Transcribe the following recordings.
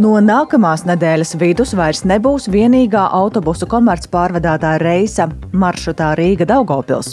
No nākamās nedēļas vidus vairs nebūs vienīgā autobusu komercpārvadātāja reisa maršrutā Rīga Daugopils.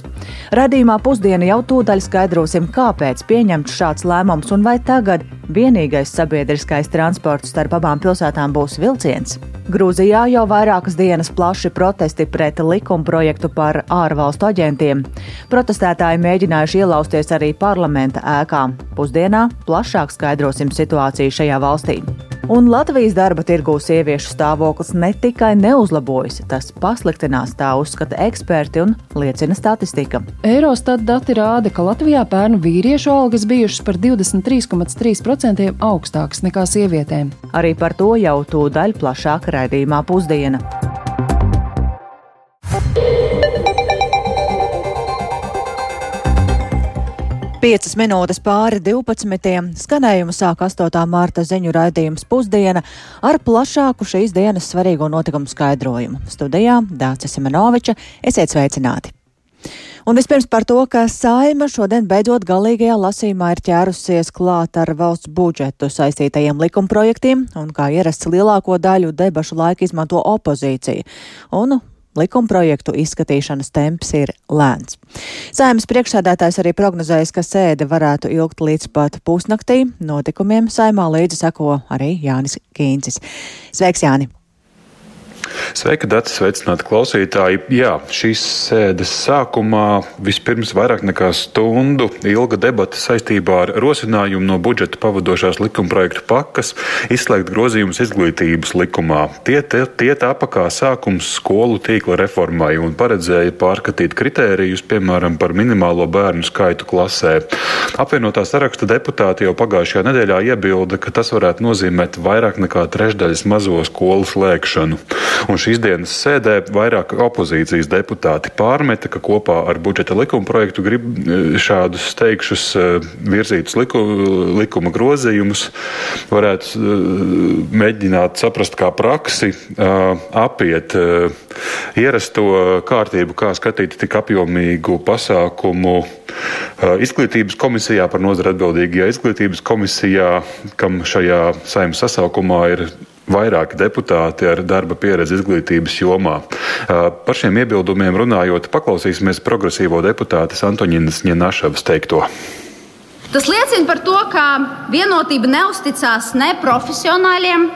Radījumā pusdiena jau tūdaļ skaidrosim, kāpēc pieņemts šāds lēmums un vai tagad vienīgais sabiedriskais transports starp abām pilsētām būs vilciens. Grūzijā jau vairākas dienas plaši protesti pret likuma projektu par ārvalstu aģentiem. Protestētāji mēģinājuši ielausties arī parlamenta ēkā. Pusdienā plašāk skaidrosim situāciju šajā valstī. Un Latvijas darba tirgū sieviešu stāvoklis ne tikai neuzlabojas, tas pasliktinās, tā uzskata eksperti un liecina statistika. Eurostat dati rāda, ka Latvijā pērnu vīriešu algas bijušas par 23,3% augstākas nekā sievietēm. Arī par to jau tūdaļ plašāk raidījumā pusdiena. Piecas minūtes pāri 12. skanējumu sāk 8. mārta ziņu raidījums pusdiena ar plašāku šīs dienas svarīgo notikumu skaidrojumu. Studijā Dācis Semenoviča, esiet sveicināti! Un vispirms par to, ka saima šodien beidzot galīgajā lasīmā ir ķērusies klāt ar valsts budžetu saistītajiem likumprojektiem, un kā ierasts lielāko daļu debašu laika izmanto opozīcija. Un likumprojektu izskatīšanas temps ir lēns. Sēmas priekšsēdētājs arī prognozējis, ka sēde varētu ilgt līdz pat pusnaktī. Notikumiem saimā līdzi seko arī Jānis Kīncis. Sveiks, Jāni! Sveika, Dārts, sveicināti klausītāji. Jā, šīs sēdes sākumā vispirms vairāk nekā stundu ilga debata saistībā ar rosinājumu no budžeta pavadošās likumprojektu pakas izslēgt grozījumus izglītības likumā. Tie, tie, tie tāpa kā sākums skolu tīkla reformai un paredzēja pārskatīt kritērijus, piemēram, par minimālo bērnu skaitu klasē. Apvienotā saraksta deputāti jau pagājušajā nedēļā iebilda, ka tas varētu nozīmēt vairāk nekā trešdaļas mazo skolu slēgšanu. Un šīs dienas sēdē vairāk opozīcijas deputāti pārmeta, ka kopā ar budžeta likuma projektu grib e, šādus teikšus e, virzītus liku, likuma grozījumus, varētu e, mēģināt saprast kā praksi, apiet ierasto kārtību, kā skatīt tik apjomīgu pasākumu izglītības komisijā par nozara atbildīgajā izglītības komisijā, kam šajā saimnes sasaukumā ir vairāki deputāti ar darba pieredzi izglītības jomā. Par šiem iebildumiem runājot, paklausīsimies progresīvo deputātes Antoninas Ņenašavas teikto. Tas liecina par to, ka vienotība neusticās ne profesionāļiem,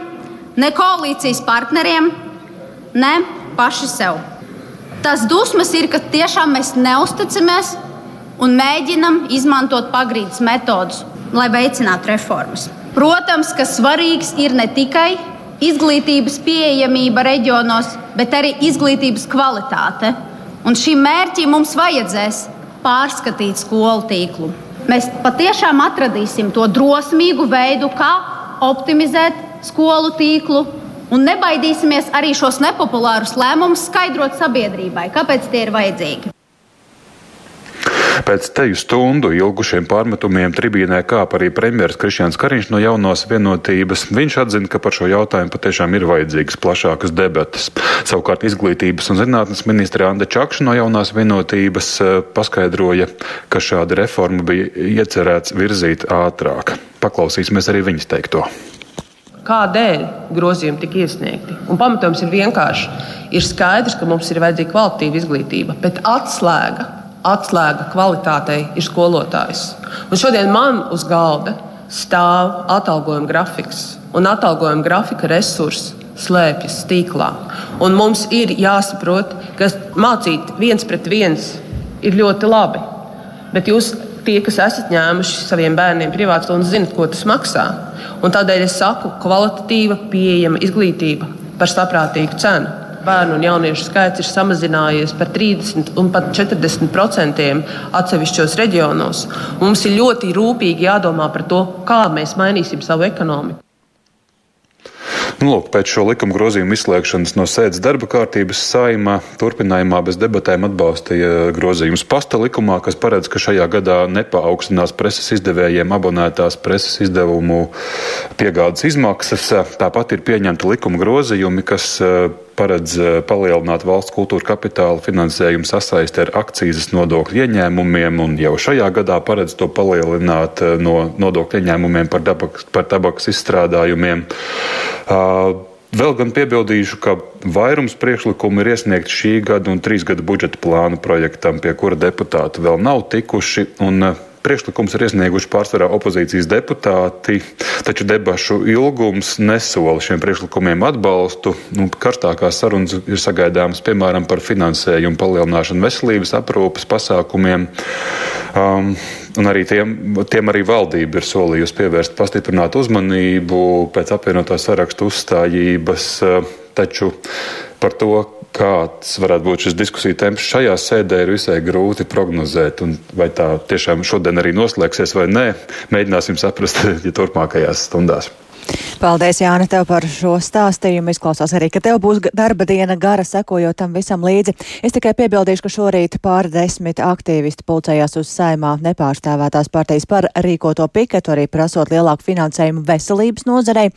ne koalīcijas partneriem, ne paši sev. Tas dusmas ir, ka tiešām mēs neusticamies un mēģinam izmantot pagrīdes metodus, lai veicinātu reformas. Protams, ka svarīgs ir ne tikai izglītības pieejamība reģionos, bet arī izglītības kvalitāte. Un šim mērķim mums vajadzēs pārskatīt skolu tīklu. Mēs patiešām atradīsim to drosmīgu veidu, kā optimizēt skolu tīklu, un nebaidīsimies arī šos nepopulārus lēmumus skaidrot sabiedrībai, kāpēc tie ir vajadzīgi. Pēc teju stundu ilgušiem pārmetumiem tribīnē kāp arī premjeras Krišjāns Kariņš no jaunās vienotības. Viņš atzina, ka par šo jautājumu patiešām ir vajadzīgas plašākas debatas. Savukārt izglītības un zinātnes ministra Anda Čakša no jaunās vienotības eh, paskaidroja, ka šāda reforma bija iecerēts virzīt ātrāk. Paklausīsimies arī viņas teikto kādēļ grozījumi tika iesniegti. Un pamatojums ir vienkārši. Ir skaidrs, ka mums ir vajadzīga kvalitatīva izglītība, bet atslēga atslēga kvalitātei ir skolotājs. Un šodien man uz galda stāv atalgojuma grafiks, un atalgojuma grafika resursi slēpjas tīklā. Un mums ir jāsaprot, ka mācīt viens pret viens ir ļoti labi. Bet jūs, tie, kas esat ņēmuši saviem bērniem privātu stundu, zinat, ko tas maksā. Un tādēļ es saku, kvalitatīva, pieejama izglītība par saprātīgu cenu bērnu un jauniešu skaits ir samazinājies par 30 un pat 40 procentiem atsevišķos reģionos. Mums ir ļoti rūpīgi jādomā par to, kā mēs mainīsim savu ekonomiku. Nu, lūk, pēc šo likuma grozījumu izslēgšanas no sēdes darba kārtības saima turpinājumā bez debatēm atbalstīja grozījumus pasta likumā, kas paredz, ka šajā gadā nepaaugstinās preses izdevējiem abonētās preses izdevumu piegādes izmaksas. Tāpat ir pieņemti likuma grozījumi, kas paredz palielināt valsts kultūra kapitāla finansējumu sasaisti ar akcijas nodokļu ieņēmumiem, un jau šajā gadā paredz to palielināt no nodokļu ieņēmumiem par, dabaks, par tabakas izstrādājumiem. Vēl gan piebildīšu, ka vairums priekšlikumu ir iesniegti šī gada un trīs gada budžeta plāna projektam, pie kura deputāti vēl nav tikuši. Priekšlikums ir iesnieguši pārsvarā opozīcijas deputāti, taču debašu ilgums nesola šiem priekšlikumiem atbalstu. Nu, karstākās sarunas ir sagaidāmas piemēram par finansējumu palielināšanu veselības aprūpas pasākumiem. Um, Un arī tiem, tiem arī valdība ir solījusi pievērst pastiprinātu uzmanību pēc apvienotā sarakstu uzstājības. Taču par to, kāds varētu būt šis diskusiju temps šajā sēdē, ir visai grūti prognozēt. Vai tā tiešām šodien arī noslēgsies vai nē, mēģināsim saprast ja turpmākajās stundās. Paldies, Jāni, tev par šo stāstījumu. Izklausās arī, ka tev būs darba diena gara sekojot tam visam līdzi. Es tikai piebildīšu, ka šorīt pāri desmit aktīvisti pulcējās uz saimā nepārstāvētās partijas par rīkoto piketu, arī prasot lielāku finansējumu veselības nozarei.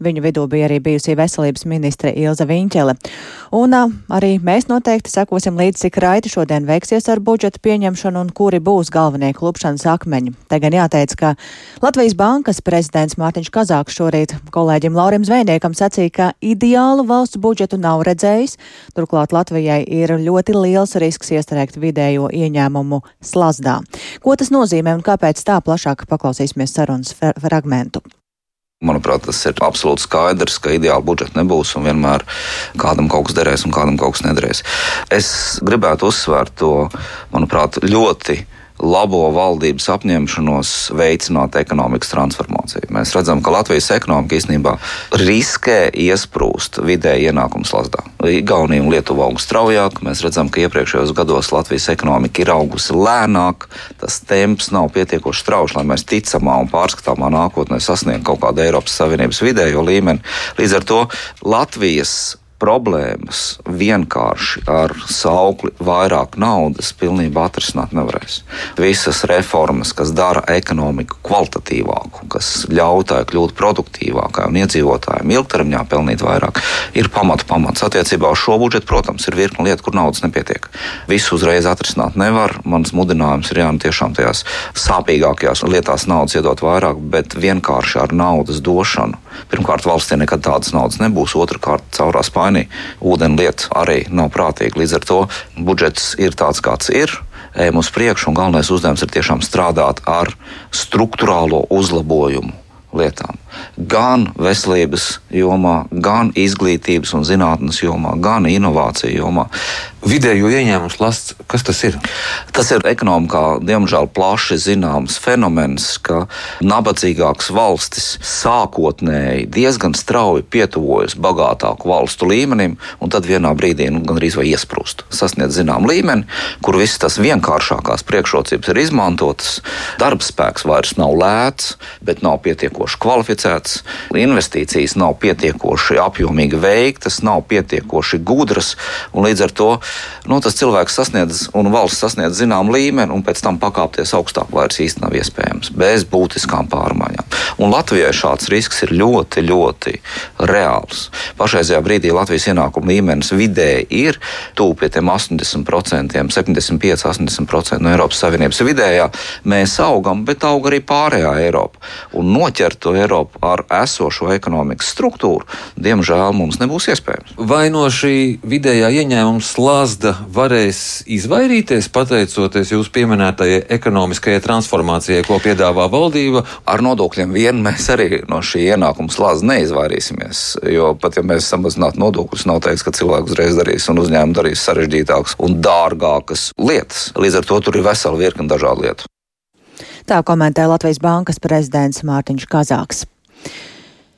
Viņu vidū bija arī bijusī veselības ministre Ilza Viņķele. Un arī mēs noteikti sekosim līdzi, cik raiti šodien veiksies ar budžeta pieņemšanu un kuri būs galvenie klupšanas akmeņi. Te gan jāteic, ka Latvijas bankas prezidents Mārtiņš Kazāks šorīt kolēģim Laurim Zvejniekam sacīja, ka ideālu valsts budžetu nav redzējis. Turklāt Latvijai ir ļoti liels risks iestrēgt vidējo ieņēmumu slazdā. Ko tas nozīmē un kāpēc tā plašāk paklausīsimies sarunas fragmentu. Manuprāt, tas ir absolūti skaidrs, ka ideāli budžeta nebūs un vienmēr kādam kaut kas derēs un kādam kaut kas nederēs. Es gribētu uzsvērt to, manuprāt, ļoti labo valdības apņemšanos veicināt ekonomikas transformāciju. Mēs redzam, ka Latvijas ekonomika īstenībā riskē iesprūst vidēji ienākums lasdā. Igaunija un Lietuva aug straujāk. Mēs redzam, ka iepriekšējos gados Latvijas ekonomika ir augusi lēnāk. Tas temps nav pietiekoši strauji, lai mēs ticamā un pārskatāmā nākotnē sasniegtu kaut kādu Eiropas Savienības vidējo līmeni. Līdz ar to Latvijas problēmas vienkārši ar saukli vairāk naudas pilnībā atrisināt nevarēs. Visas reformas, kas dara ekonomiku kvalitatīvāku, kas ļauj tai kļūt produktīvākai un iedzīvotājiem ilgtermiņā pelnīt vairāk, ir pamatu pamats. Attiecībā uz šo budžetu, protams, ir virkni lietu, kur naudas nepietiek. Visu uzreiz atrisināt nevar. Mans mudinājums ir jā, nu tiešām tajās sāpīgākajās lietās naudas iedot vairāk, bet vienkārši ar naudas došanu. Pirmkārt, valstī nekad tādas naudas nebūs, otrkārt, caurā spēlē mainīja. Ūdenlieta arī nav prātīga. Līdz ar to budžets ir tāds, kāds ir. Ejam uz priekšu, un galvenais uzdevums ir tiešām strādāt ar struktūrālo uzlabojumu lietām. Gan veselības jomā, gan izglītības un zinātnes jomā, gan inovāciju jomā. Vidējo ieņēmumu slasts, kas tas ir? Tas ir ekonomikā, diemžēl, plaši zināms fenomens, ka nabadzīgākas valstis sākotnēji diezgan strauji pietuvojas bagātāku valstu līmenim, un tad vienā brīdī nu, gandrīz vai iesprūst, sasniedz zinām līmeni, kur visas tās vienkāršākās priekšrocības ir izmantotas. Darbspēks vairs nav lēts, bet nav pietiekoši kvalificēts, investīcijas nav pietiekoši apjomīgi veiktas, nav pietiekoši gudras, un līdz ar to nu, tas cilvēks sasniedz un valsts sasniedz zinām līmeni, un pēc tam pakāpties augstāk vairs īsti nav iespējams bez būtiskām pārmaiņām. Un Latvijai šāds risks ir ļoti, ļoti reāls. Pašreizajā brīdī Latvijas ienākuma līmenis vidēji ir tuvu pie tiem 80%, 75, 80% no Eiropas Savienības vidējā. Mēs augam, bet aug arī pārējā Eiropa. Un noķert to Eiropu ar esošo ekonomikas struktūru, diemžēl mums nebūs iespējams. Vai no šī vidējā ieņēmuma slazda varēs izvairīties pateicoties jūsu pieminētajai ekonomiskajai transformācijai, ko piedāvā valdība? Ar nodokļiem vien mēs arī no šī ienākuma slazda neizvairīsimies. Jo pat ja mēs samazinātu nodokļus, nav teiks, ka cilvēks uzreiz darīs un uzņēmumi darīs sarežģītākas un dārgākas lietas. Līdz ar to tur ir vesela virkni dažādu lietu. Tā komentē Latvijas Bankas prezidents Mārtiņš Kazāks.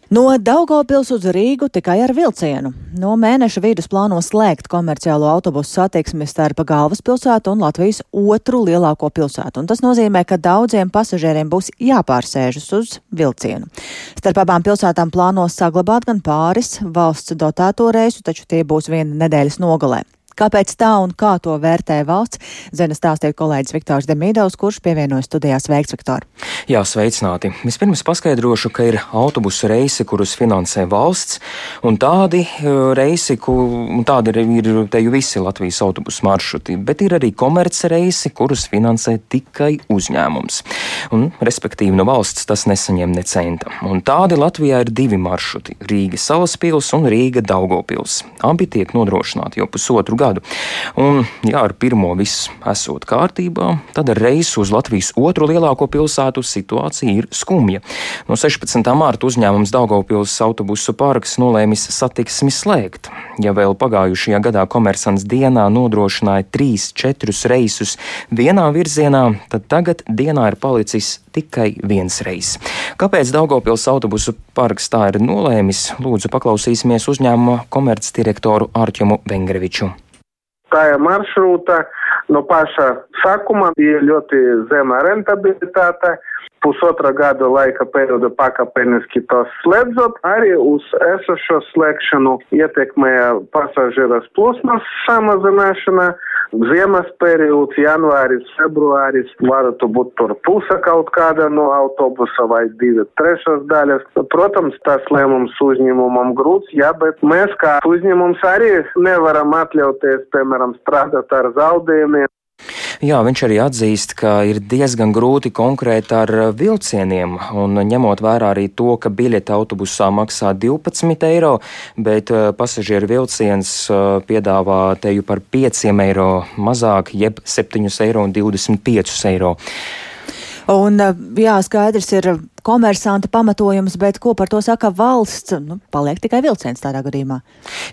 No Daugopils uz Rīgu tikai ar vilcienu. No mēneša vidus plāno slēgt komerciālo autobusu satiksmi starp galvaspilsētu un Latvijas otru lielāko pilsētu. Un tas nozīmē, ka daudziem pasažieriem būs jāpārsēžas uz vilcienu. Starp abām pilsētām plāno saglabāt gan pāris valsts dotēto reisu, taču tie būs viena nedēļas nogalē. Kāpēc tā un kā to vērtē valsts? Zena stāstīja kolēģis Viktors Demīdovs, kurš pievienojas studijās veikts Viktor. Jā, sveicināti. Vispirms paskaidrošu, ka ir autobusu reisi, kurus finansē valsts, un tādi e, reisi, un tādi ir, ir te jau visi Latvijas autobusu maršruti, bet ir arī komerces reisi, kurus finansē tikai uzņēmums. Un, respektīvi, no valsts tas nesaņem ne centa. Un tādi Latvijā ir divi maršruti - Rīga Salaspils un Rīga Daugopils. Abi tiek nodrošināti jau pusotru gadu. Un, ja ar pirmo viss esot kārtībā, tad reisu uz Latvijas otru lielāko pilsētu situācija ir skumja. No 16. mārta uzņēmums Daugopils autobusu parks nolēmis satiksmi slēgt. Ja vēl pagājušajā gadā komersants dienā nodrošināja 3-4 reisus vienā virzienā, tad tagad dienā ir palicis tikai viens reiss. Kāpēc Daugopils autobusu parks tā ir nolēmis? Lūdzu, paklausīsimies uzņēmuma komercdirektoru Ārķumu Vengreviču. Tā ir maršruta no paša sākuma bija ļoti zema rentabilitāte pusotra gada laika perioda pakāpeniski tos slēdzot, arī uz esošo slēgšanu ietekmēja pasažieras plūsmas samazināšana. Ziemas periods, janvāris, februāris, varētu būt tur puse kaut kāda no autobusa vai divi trešās daļas. Protams, tas lēmums uzņēmumam grūts, jā, bet mēs kā uzņēmums arī nevaram atļauties, piemēram, strādāt ar zaudējumiem. Jā, viņš arī atzīst, ka ir diezgan grūti konkrēt ar vilcieniem, un ņemot vērā arī to, ka biļete autobusā maksā 12 eiro, bet eh, pasažieru vilciens eh, piedāvā teju par 5 eiro mazāk, jeb 7,25 eiro. Un, eh, jā, skaidrs ir komersanta pamatojums, bet ko par to saka valsts? Nu, paliek tikai vilciens tādā gadījumā.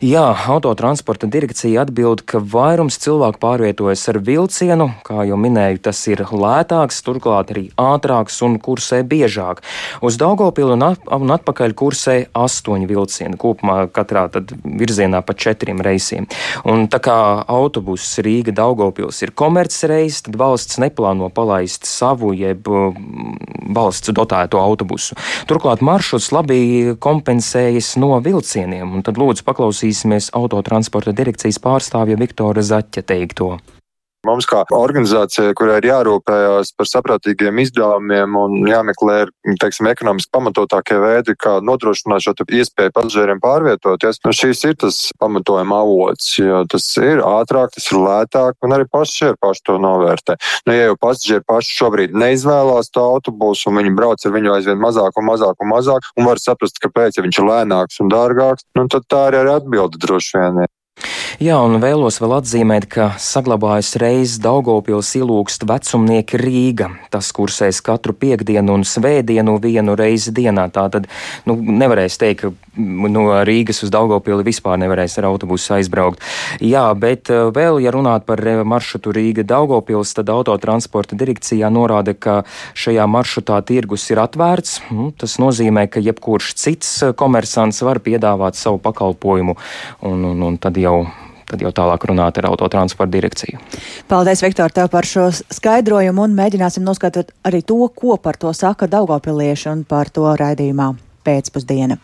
Jā, autotransporta direkcija atbild, ka vairums cilvēku pārvietojas ar vilcienu, kā jau minēju, tas ir lētāks, turklāt arī ātrāks un kursē biežāk. Uz Daugopilu un, un atpakaļ kursē astoņi vilcieni, kopumā katrā virzienā pa četriem reisiem. Un tā kā autobuss Rīga Daugopils ir komerces reis, tad valsts neplāno palaist savu jeb mm, valsts dotēto autobusu. Turklāt maršruts labi kompensējas no vilcieniem, un tad lūdzu paklausīsimies autotransporta direkcijas pārstāvja Viktora Zaķa teikto. Mums, kā organizācijai, kurai ir jārūpējas par saprātīgiem izdevumiem un jāmeklē teiksim, ekonomiski pamatotākie veidi, kā nodrošināt šo iespēju pasažieriem pārvietoties, nu, šīs ir tas pamatojuma avots, tas ir ātrāk, tas ir lētāk un arī pasažieri paši to novērtē. Nu, ja jau pasažieri paši šobrīd neizvēlās to autobusu un viņi brauc ar viņu aizvien mazāk un mazāk un mazāk un var saprast, kāpēc, ja viņš ir lēnāks un dārgāks, nu, tad tā arī ir atbilde droši vien. Jā, un vēlos vēl atzīmēt, ka saglabājas reizes Daugopils ilūkst vecumnieki Rīga. Tas kursēs katru piekdienu un svētdienu vienu reizi dienā. Tā tad nu, nevarēs teikt, ka no Rīgas uz Daugopili vispār nevarēs ar autobusu aizbraukt. Jā, bet eh, vēl, ja runāt par eh, maršrutu Rīga Daugopils, tad autotransporta direkcijā norāda, ka šajā maršrutā tirgus ir atvērts. Nu, tas nozīmē, ka jebkurš cits eh, komersants var piedāvāt savu pakalpojumu. Un, un, un tad jau tad jau tālāk runāt ar autotransporta direkciju. Paldies, Viktor, tev par šo skaidrojumu un mēģināsim noskatot arī to, ko par to saka Daugopilieši un par to raidījumā pēcpusdiena.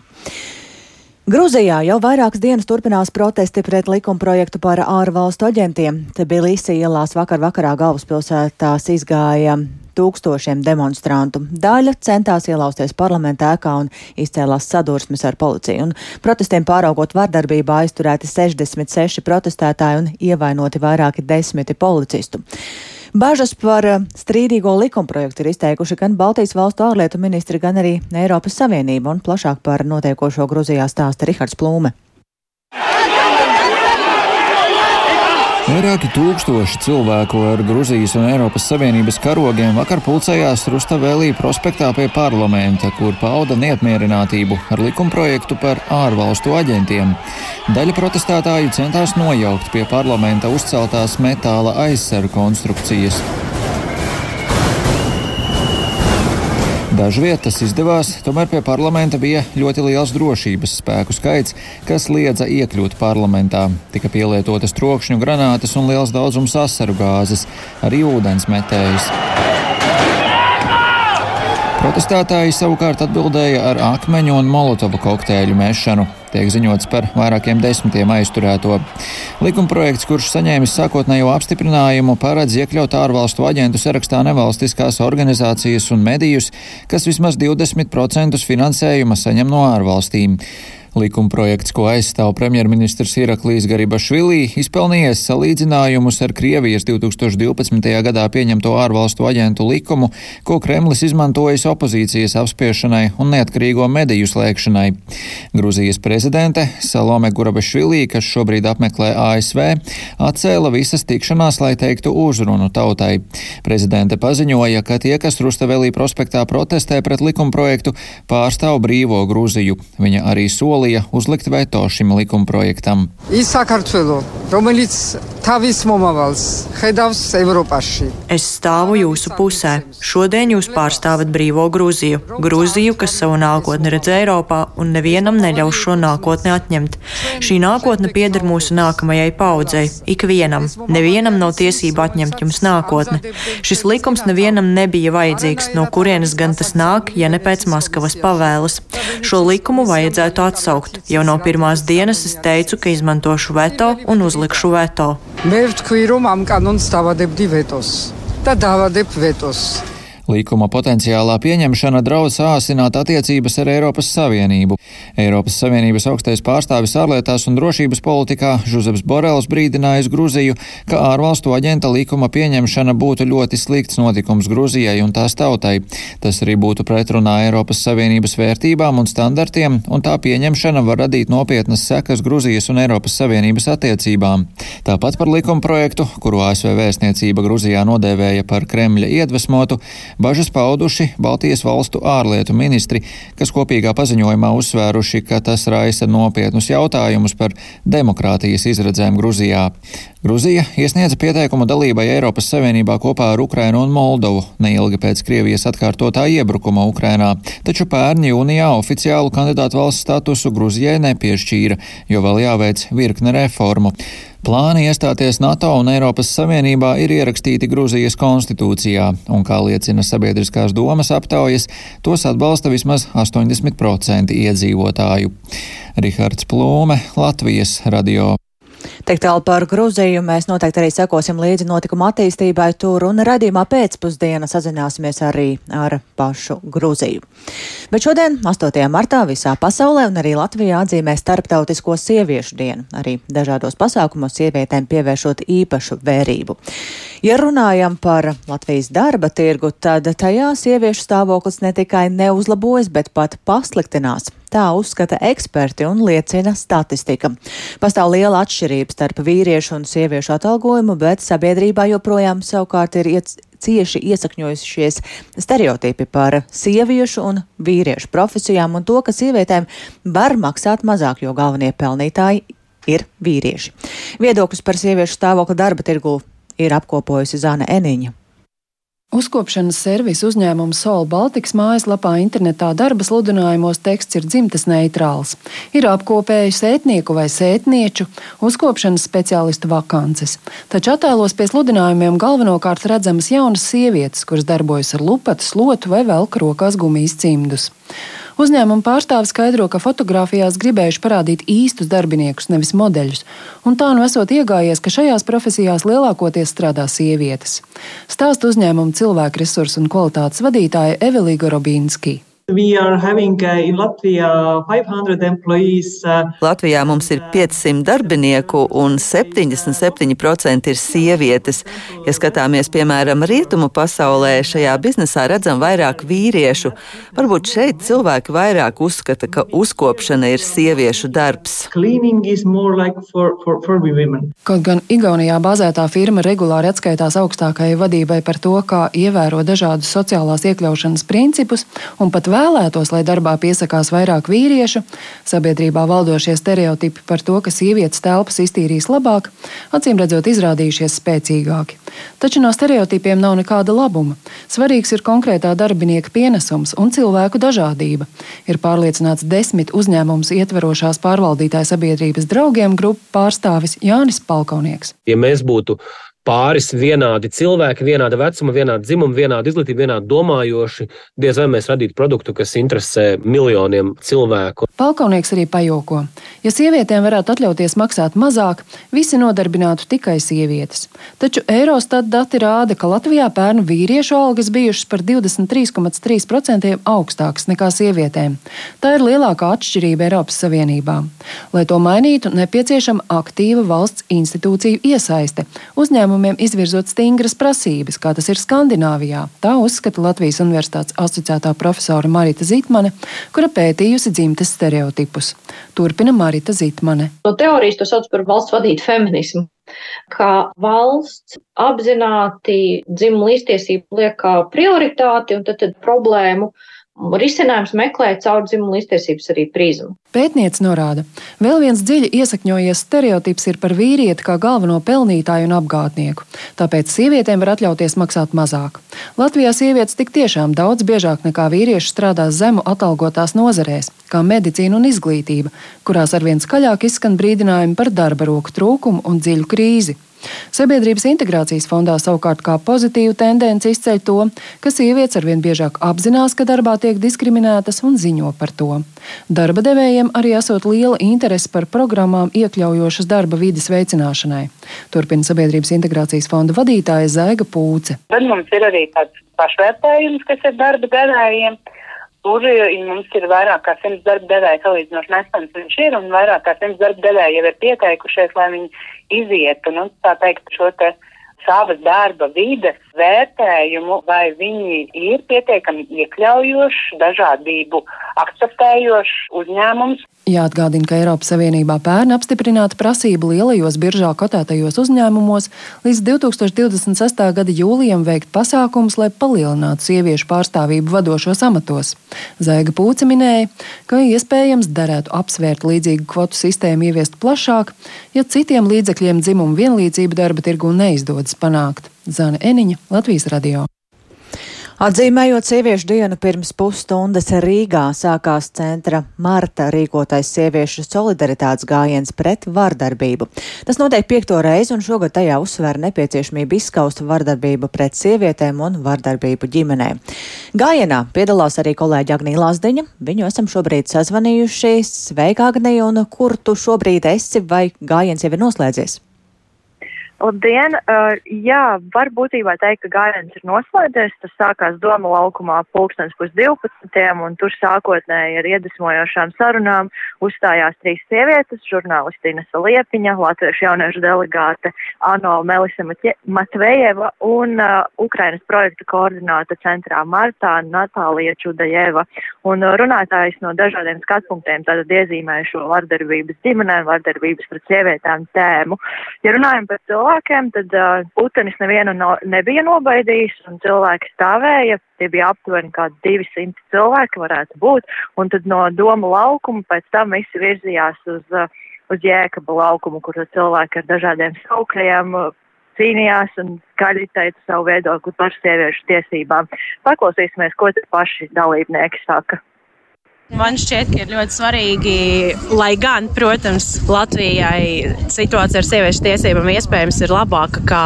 Gruzijā jau vairākas dienas turpinās protesti pret likumprojektu par ārvalstu aģentiem. Līsija ielās vakar vakarā galvaspilsētās izgāja tūkstošiem demonstrantu. Daļa centās ielausties parlamentā ēkā un izcēlās sadursmes ar policiju. Un protestiem pāraugot vardarbībā aizturēti 66 protestētāji un ievainoti vairāki desmiti policistu. Bažas par eh, strīdīgo likumprojektu ir izteikuši gan Baltijas valstu ārlietu ministri, gan arī Eiropas Savienība, un plašāk par notiekošo Gruzijā stāsta Rihards Plūme. Vairāki tūkstoši cilvēku ar Gruzijas un Eiropas Savienības karogiem vakar pulcējās Rustavēlī prospektā pie parlamenta, kur pauda neapmierinātību ar likumprojektu par ārvalstu aģentiem. Daļa protestētāju centās nojaukt pie parlamenta uzceltās metāla aizsargu konstrukcijas. Dažviet tas izdevās, tomēr pie parlamenta bija ļoti liels drošības spēku skaits, kas liedza iekļūt parlamentā. Tika pielietotas trokšņu granātas un liels daudzums asaru gāzes, arī ūdens metējas. Protestētāji savukārt atbildēja ar akmeņu un molotovu kokteļu mešanu. Tiek ziņots par vairākiem desmitiem aizturēto. Likumprojekts, kurš saņēmis sākotnējo apstiprinājumu, paredz iekļaut ārvalstu aģentu sarakstā nevalstiskās organizācijas un medijus, kas vismaz 20% finansējuma saņem no ārvalstīm. Likumprojekts, ko aizstāv premjerministrs Iraklīs Garibašvilī, izpelnījies salīdzinājumus ar Krievijas 2012. gadā pieņemto ārvalstu aģentu likumu, ko Kremlis izmantojis opozīcijas apspiešanai un neatkarīgo mediju slēgšanai. Gruzijas prezidente Salome Gurabašvilī, kas šobrīd apmeklē ASV, atcēla visas tikšanās, lai teiktu uzrunu tautai. Prezidente paziņoja, ka tie, kas Rustavelī prospektā protestē pret likumprojektu, pārstāv brīvo Gruziju. Viņa arī sola solīja uzlikt veto šim likumprojektam. Es stāvu jūsu pusē. Šodien jūs pārstāvat brīvo Grūziju. Grūziju, kas savu nākotni redz Eiropā un nevienam neļaus šo nākotni atņemt. Šī nākotne pieder mūsu nākamajai paudzei. Ikvienam. Nevienam nav tiesība atņemt jums nākotni. Šis likums nevienam nebija vajadzīgs, no kurienes gan tas nāk, ja ne pēc Maskavas pavēles. Šo likumu vajadzētu atsaukt atsaukt. Jau no pirmās dienas es teicu, ka izmantošu veto un uzlikšu veto. Mērķi ir umām, kā nonstāvā deb divētos. Tad dāvā deb vetos. Līkuma potenciālā pieņemšana draudz sāsināt attiecības ar Eiropas Savienību. Eiropas Savienības augstais pārstāvis ārlietās un drošības politikā Žuzeps Borels brīdinājis Gruziju, ka ārvalstu aģenta līkuma pieņemšana būtu ļoti slikts notikums Gruzijai un tās tautai. Tas arī būtu pretrunā Eiropas Savienības vērtībām un standartiem, un tā pieņemšana var radīt nopietnas sekas Gruzijas un Eiropas Savienības attiecībām. Tāpat par likuma projektu, kuru ASV vēstniecība Gruzijā nodēvēja par Kremļa iedvesmotu, Bažas pauduši Baltijas valstu ārlietu ministri, kas kopīgā paziņojumā uzsvēruši, ka tas raisa nopietnus jautājumus par demokrātijas izredzēm Gruzijā. Gruzija iesniedza pieteikumu dalībai Eiropas Savienībā kopā ar Ukrainu un Moldovu neilgi pēc Krievijas atkārtotā iebrukuma Ukrainā, taču pērn jūnijā oficiālu kandidātu valsts statusu Gruzijai nepiešķīra, jo vēl jāveic virkne reformu. Plāni iestāties NATO un Eiropas Savienībā ir ierakstīti Grūzijas konstitūcijā, un, kā liecina sabiedriskās domas aptaujas, tos atbalsta vismaz 80% iedzīvotāju. Rihards Plūme, Latvijas radio. Tik tālu par Gruziju mēs noteikti arī sekosim līdzi notikuma attīstībai tur un radījumā pēcpusdienā sazināsimies arī ar pašu Gruziju. Bet šodien, 8. martā, visā pasaulē un arī Latvijā atzīmē Starptautisko sieviešu dienu. Arī dažādos pasākumos sievietēm pievēršot īpašu vērību. Ja runājam par Latvijas darba tirgu, tad tajā sieviešu stāvoklis ne tikai neuzlabojas, bet pat pasliktinās. Tā uzskata eksperti un liecina statistika. Pastāv liela atšķirība starp vīriešu un sieviešu atalgojumu, bet sabiedrībā joprojām savukārt ir cieši iesakņojušies stereotipi par sieviešu un vīriešu profesijām un to, ka sievietēm var maksāt mazāk, jo galvenie pelnītāji ir vīrieši. Viedokļus par sieviešu stāvokli darba tirgu ir apkopojusi Zana Eniņa. Uzkopšanas servisa uzņēmuma Soul Baltics mājaslapā internetā darba sludinājumos teksts ir dzimtas neitrāls. Ir apkopējis sētnieku vai sētnieču uzkopšanas speciālistu vakances. Taču attēlos pie sludinājumiem galvenokārt redzamas jaunas sievietes, kuras darbojas ar lupatu, slotu vai velk rokās gumijas cimdus. Uzņēmuma pārstāvis skaidro, ka fotografijās gribējuši parādīt īstus darbiniekus, nevis modeļus, un tā nu esot iegājies, ka šajās profesijās lielākoties strādā sievietes. Stāst uzņēmuma cilvēku resursu un kvalitātes vadītāja Evelīga Robīnski. Uh, uh, Latvijā mums ir 500 darbinieku un 77% ir sievietes. Ja skatāmies, piemēram, rietumu pasaulē, šajā biznesā redzam vairāk vīriešu. Varbūt šeit cilvēki vairāk uzskata, ka uzkopšana ir sieviešu darbs. Like for, for, for Kaut gan Igaunijā bāzētā firma regulāri atskaitās augstākajai vadībai par to, kā ievēro dažādus sociālās iekļaušanas principus un pat vēl vēlētos, lai darbā piesakās vairāk vīriešu, sabiedrībā valdošie stereotipi par to, ka sievietes telpas iztīrīs labāk, acīm redzot, izrādījušies spēcīgāki. Taču no stereotipiem nav nekāda labuma. Svarīgs ir konkrētā darbinieka pienesums un cilvēku dažādība. Ir pārliecināts desmit uzņēmumus ietverošās pārvaldītāja sabiedrības draugiem grupu pārstāvis Jānis Palkaunieks. Ja mēs būtu pāris vienādi cilvēki, vienāda vecuma, vienāda dzimuma, vienāda izglītība, vienādi domājoši, diez vai mēs radītu produktu, kas interesē miljoniem cilvēku. Palkaunieks arī pajoko. Ja sievietēm varētu atļauties maksāt mazāk, visi nodarbinātu tikai sievietes. Taču Eurostat dati rāda, ka Latvijā pērnu vīriešu algas bijušas par 23,3% augstākas nekā sievietēm. Tā ir lielākā atšķirība Eiropas Savienībā. Lai to mainītu, nepieciešama aktīva valsts institūciju iesaiste. Uzņēmumi uzņēmumiem izvirzot stingras prasības, kā tas ir Skandināvijā. Tā uzskata Latvijas Universitātes asociētā profesora Marita Zitmane, kura pētījusi dzimtes stereotipus. Turpina Marita Zitmane. No teorijas to sauc par valsts vadītu feminismu ka valsts apzināti dzimumu līdztiesību liek kā prioritāti un tad, tad problēmu risinājums meklē caur dzimumu līdztiesības arī prizmu. Pētniece norāda, vēl viens dziļi iesakņojies stereotips ir par vīrieti kā galveno pelnītāju un apgādnieku, tāpēc sievietēm var atļauties maksāt mazāk. Latvijā sievietes tik tiešām daudz biežāk nekā vīrieši strādā zemu atalgotās nozarēs, kā medicīna un izglītība, kurās arvien skaļāk izskan brīdinājumi par darba roku trūkumu un dziļu krīzi. Sabiedrības integrācijas fondā savukārt kā pozitīvu tendenci izceļ to, ka sievietes arvien biežāk apzinās, ka darbā tiek diskriminētas un ziņo par to. Darba devējiem arī esot liela interese par programmām iekļaujošas darba vides veicināšanai. Turpina Sabiedrības integrācijas fonda vadītāja Zēga Pūce. Tad mums ir arī tāds pašvērtējums, kas ir darba devējiem. Tur mums ir vairāk kā simts darba devēja salīdzinoši nesens viņš ir, un vairāk kā simts darba devēja jau ir pieteikušies, lai viņi izietu, nu, tā teikt, šo te savas darba vides vērtējumu, vai viņi ir pietiekami iekļaujoši, dažādību akceptējoši uzņēmums. Jāatgādina, ka Eiropas Savienībā pērn apstiprināta prasība lielajos biržā kotētajos uzņēmumos līdz 2026. gada jūlijam veikt pasākumus, lai palielinātu sieviešu pārstāvību vadošos amatos. Zēga Pūce minēja, ka iespējams derētu apsvērt līdzīgu kvotu sistēmu ieviest plašāk, ja citiem līdzekļiem dzimumu vienlīdzību darba tirgu neizdodas panākt. Zana Eniņa, Latvijas radio. Atzīmējot sieviešu dienu pirms pusstundas Rīgā sākās centra Marta rīkotais sieviešu solidaritātes gājiens pret vardarbību. Tas notiek piekto reizi un šogad tajā uzsver nepieciešamību izskaust vardarbību pret sievietēm un vardarbību ģimenē. Gājienā piedalās arī kolēģi Agnija Lazdiņa. Viņu esam šobrīd sazvanījuši. Sveika, Agnija, un kur tu šobrīd esi vai gājiens jau ir noslēdzies? Labdien! Uh, jā, var būtībā teikt, ka gājiens ir noslēdzies. Tas sākās Doma laukumā pulkstens pus 12. un tur sākotnēji ar iedvesmojošām sarunām uzstājās trīs sievietes - žurnālistīna Saliepiņa, latviešu jauniešu delegāte Ano Melisa Matvejeva un uh, Ukrainas projekta koordināta centrā Martā Natālija Čudajeva. Un uh, runātājs no dažādiem skatpunktiem tātad iezīmēja šo vardarbības ģimenēm, vardarbības pret sievietēm tēmu. Ja runājam par cilvēku, cilvēkiem, tad uh, putenis nevienu no, nebija nobaidījis, un cilvēki stāvēja. Tie bija aptuveni kā 200 cilvēki, varētu būt. Un tad no doma laukuma pēc tam visi virzījās uz, uh, uz jēkaba laukumu, kur cilvēki ar dažādiem saukļiem uh, cīnījās un skaļi teica savu viedokli par sieviešu tiesībām. Paklausīsimies, ko te paši dalībnieki saka. Man šķiet, ka ir ļoti svarīgi, lai gan, protams, Latvijai situācija ar sieviešu tiesībām iespējams ir labāka kā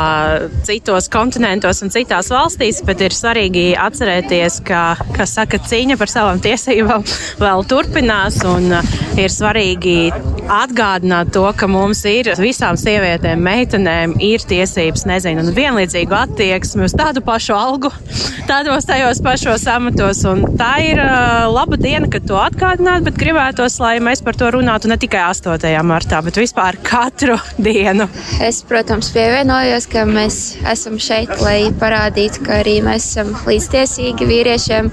citos kontinentos un citās valstīs, bet ir svarīgi atcerēties, ka, kas saka, cīņa par savām tiesībām vēl turpinās un uh, ir svarīgi atgādināt to, ka mums ir visām sievietēm, meitenēm ir tiesības, nezinu, un vienlīdzīgu attieksmi uz tādu pašu algu, tādos tajos pašos amatos, un tā ir uh, laba diena, ka to to atgādināt, bet gribētos, lai mēs par to runātu ne tikai 8. martā, bet vispār katru dienu. Es, protams, pievienojos, ka mēs esam šeit, lai parādītu, ka arī mēs esam līdztiesīgi vīriešiem,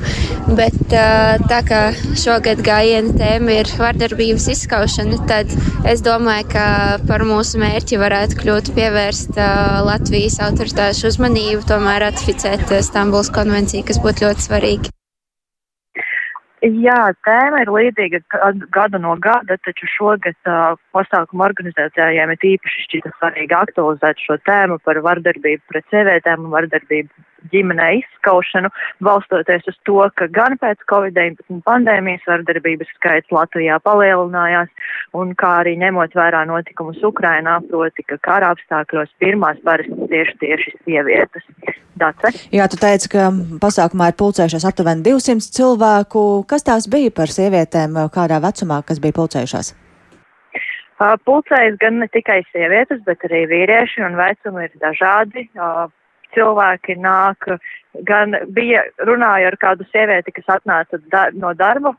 bet tā kā šogad gājiena tēma ir vardarbības izskaušana, tad es domāju, ka par mūsu mērķi varētu kļūt pievērst Latvijas autoritāšu uzmanību, tomēr ratificēt Stambuls konvenciju, kas būtu ļoti svarīgi. Jā, tēma ir līdzīga gadu no gada, taču šogad uh, pasākumu organizētājiem ir īpaši šķita svarīgi aktualizēt šo tēmu par vardarbību pret sievietēm un vardarbību ģimenē izskaušanu, balstoties uz to, ka gan pēc Covid-19 pandēmijas vardarbības skaits Latvijā palielinājās, un kā arī ņemot vērā notikumus Ukrainā, proti, ka kara apstākļos pirmās parasti tieši tieši sievietes. Dace? Jā, tu teici, ka pasākumā ir pulcējušies aptuveni 200 cilvēku. Kas tās bija par sievietēm, kādā vecumā, kas bija pulcējušās? Pulcējas gan ne tikai sievietes, bet arī vīrieši, un vecumi ir dažādi. Cilvēki nāk, gan bija runāju ar kādu sievieti, kas atnāca da no darba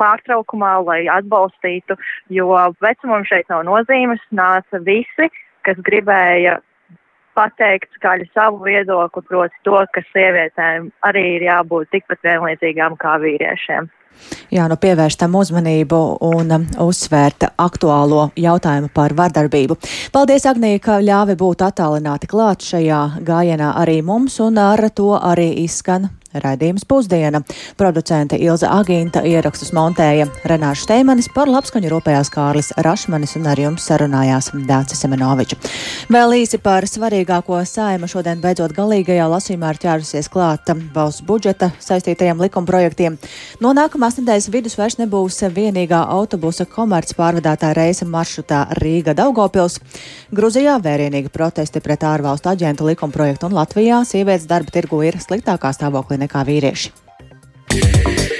pārtraukumā, lai atbalstītu, jo vecumam šeit nav nozīmes, nāca visi, kas gribēja pateikt skaļi savu viedokli, proti to, ka sievietēm arī ir jābūt tikpat vienlīdzīgām kā vīriešiem. Jā, nu pievērš tam uzmanību un um, uzsvērt aktuālo jautājumu par vardarbību. Paldies, Agnija, ka ļāvi būt attālināti klāt šajā gājienā arī mums, un ar to arī izskan Raidījums pusdiena. Producente Ilza Agīnta ierakstus montēja Renāša Steimanis par labskaņu rūpējās Kārlis Rašmanis un ar jums sarunājās Dācis Semenoviča. Vēl īsi par svarīgāko saima šodien beidzot galīgajā lasījumā ir ķērusies klāta valsts budžeta saistītajiem likumprojektiem. No nākamās nedēļas vidus vairs nebūs vienīgā autobusa komerc pārvadātā reisa maršrutā Rīga Daugopils. Gruzijā vērienīgi protesti pret ārvalstu aģentu likumprojektu un Latvijā sievietes darba tirgu ir sliktākā stāvoklī nekā vīrieši. Yeah.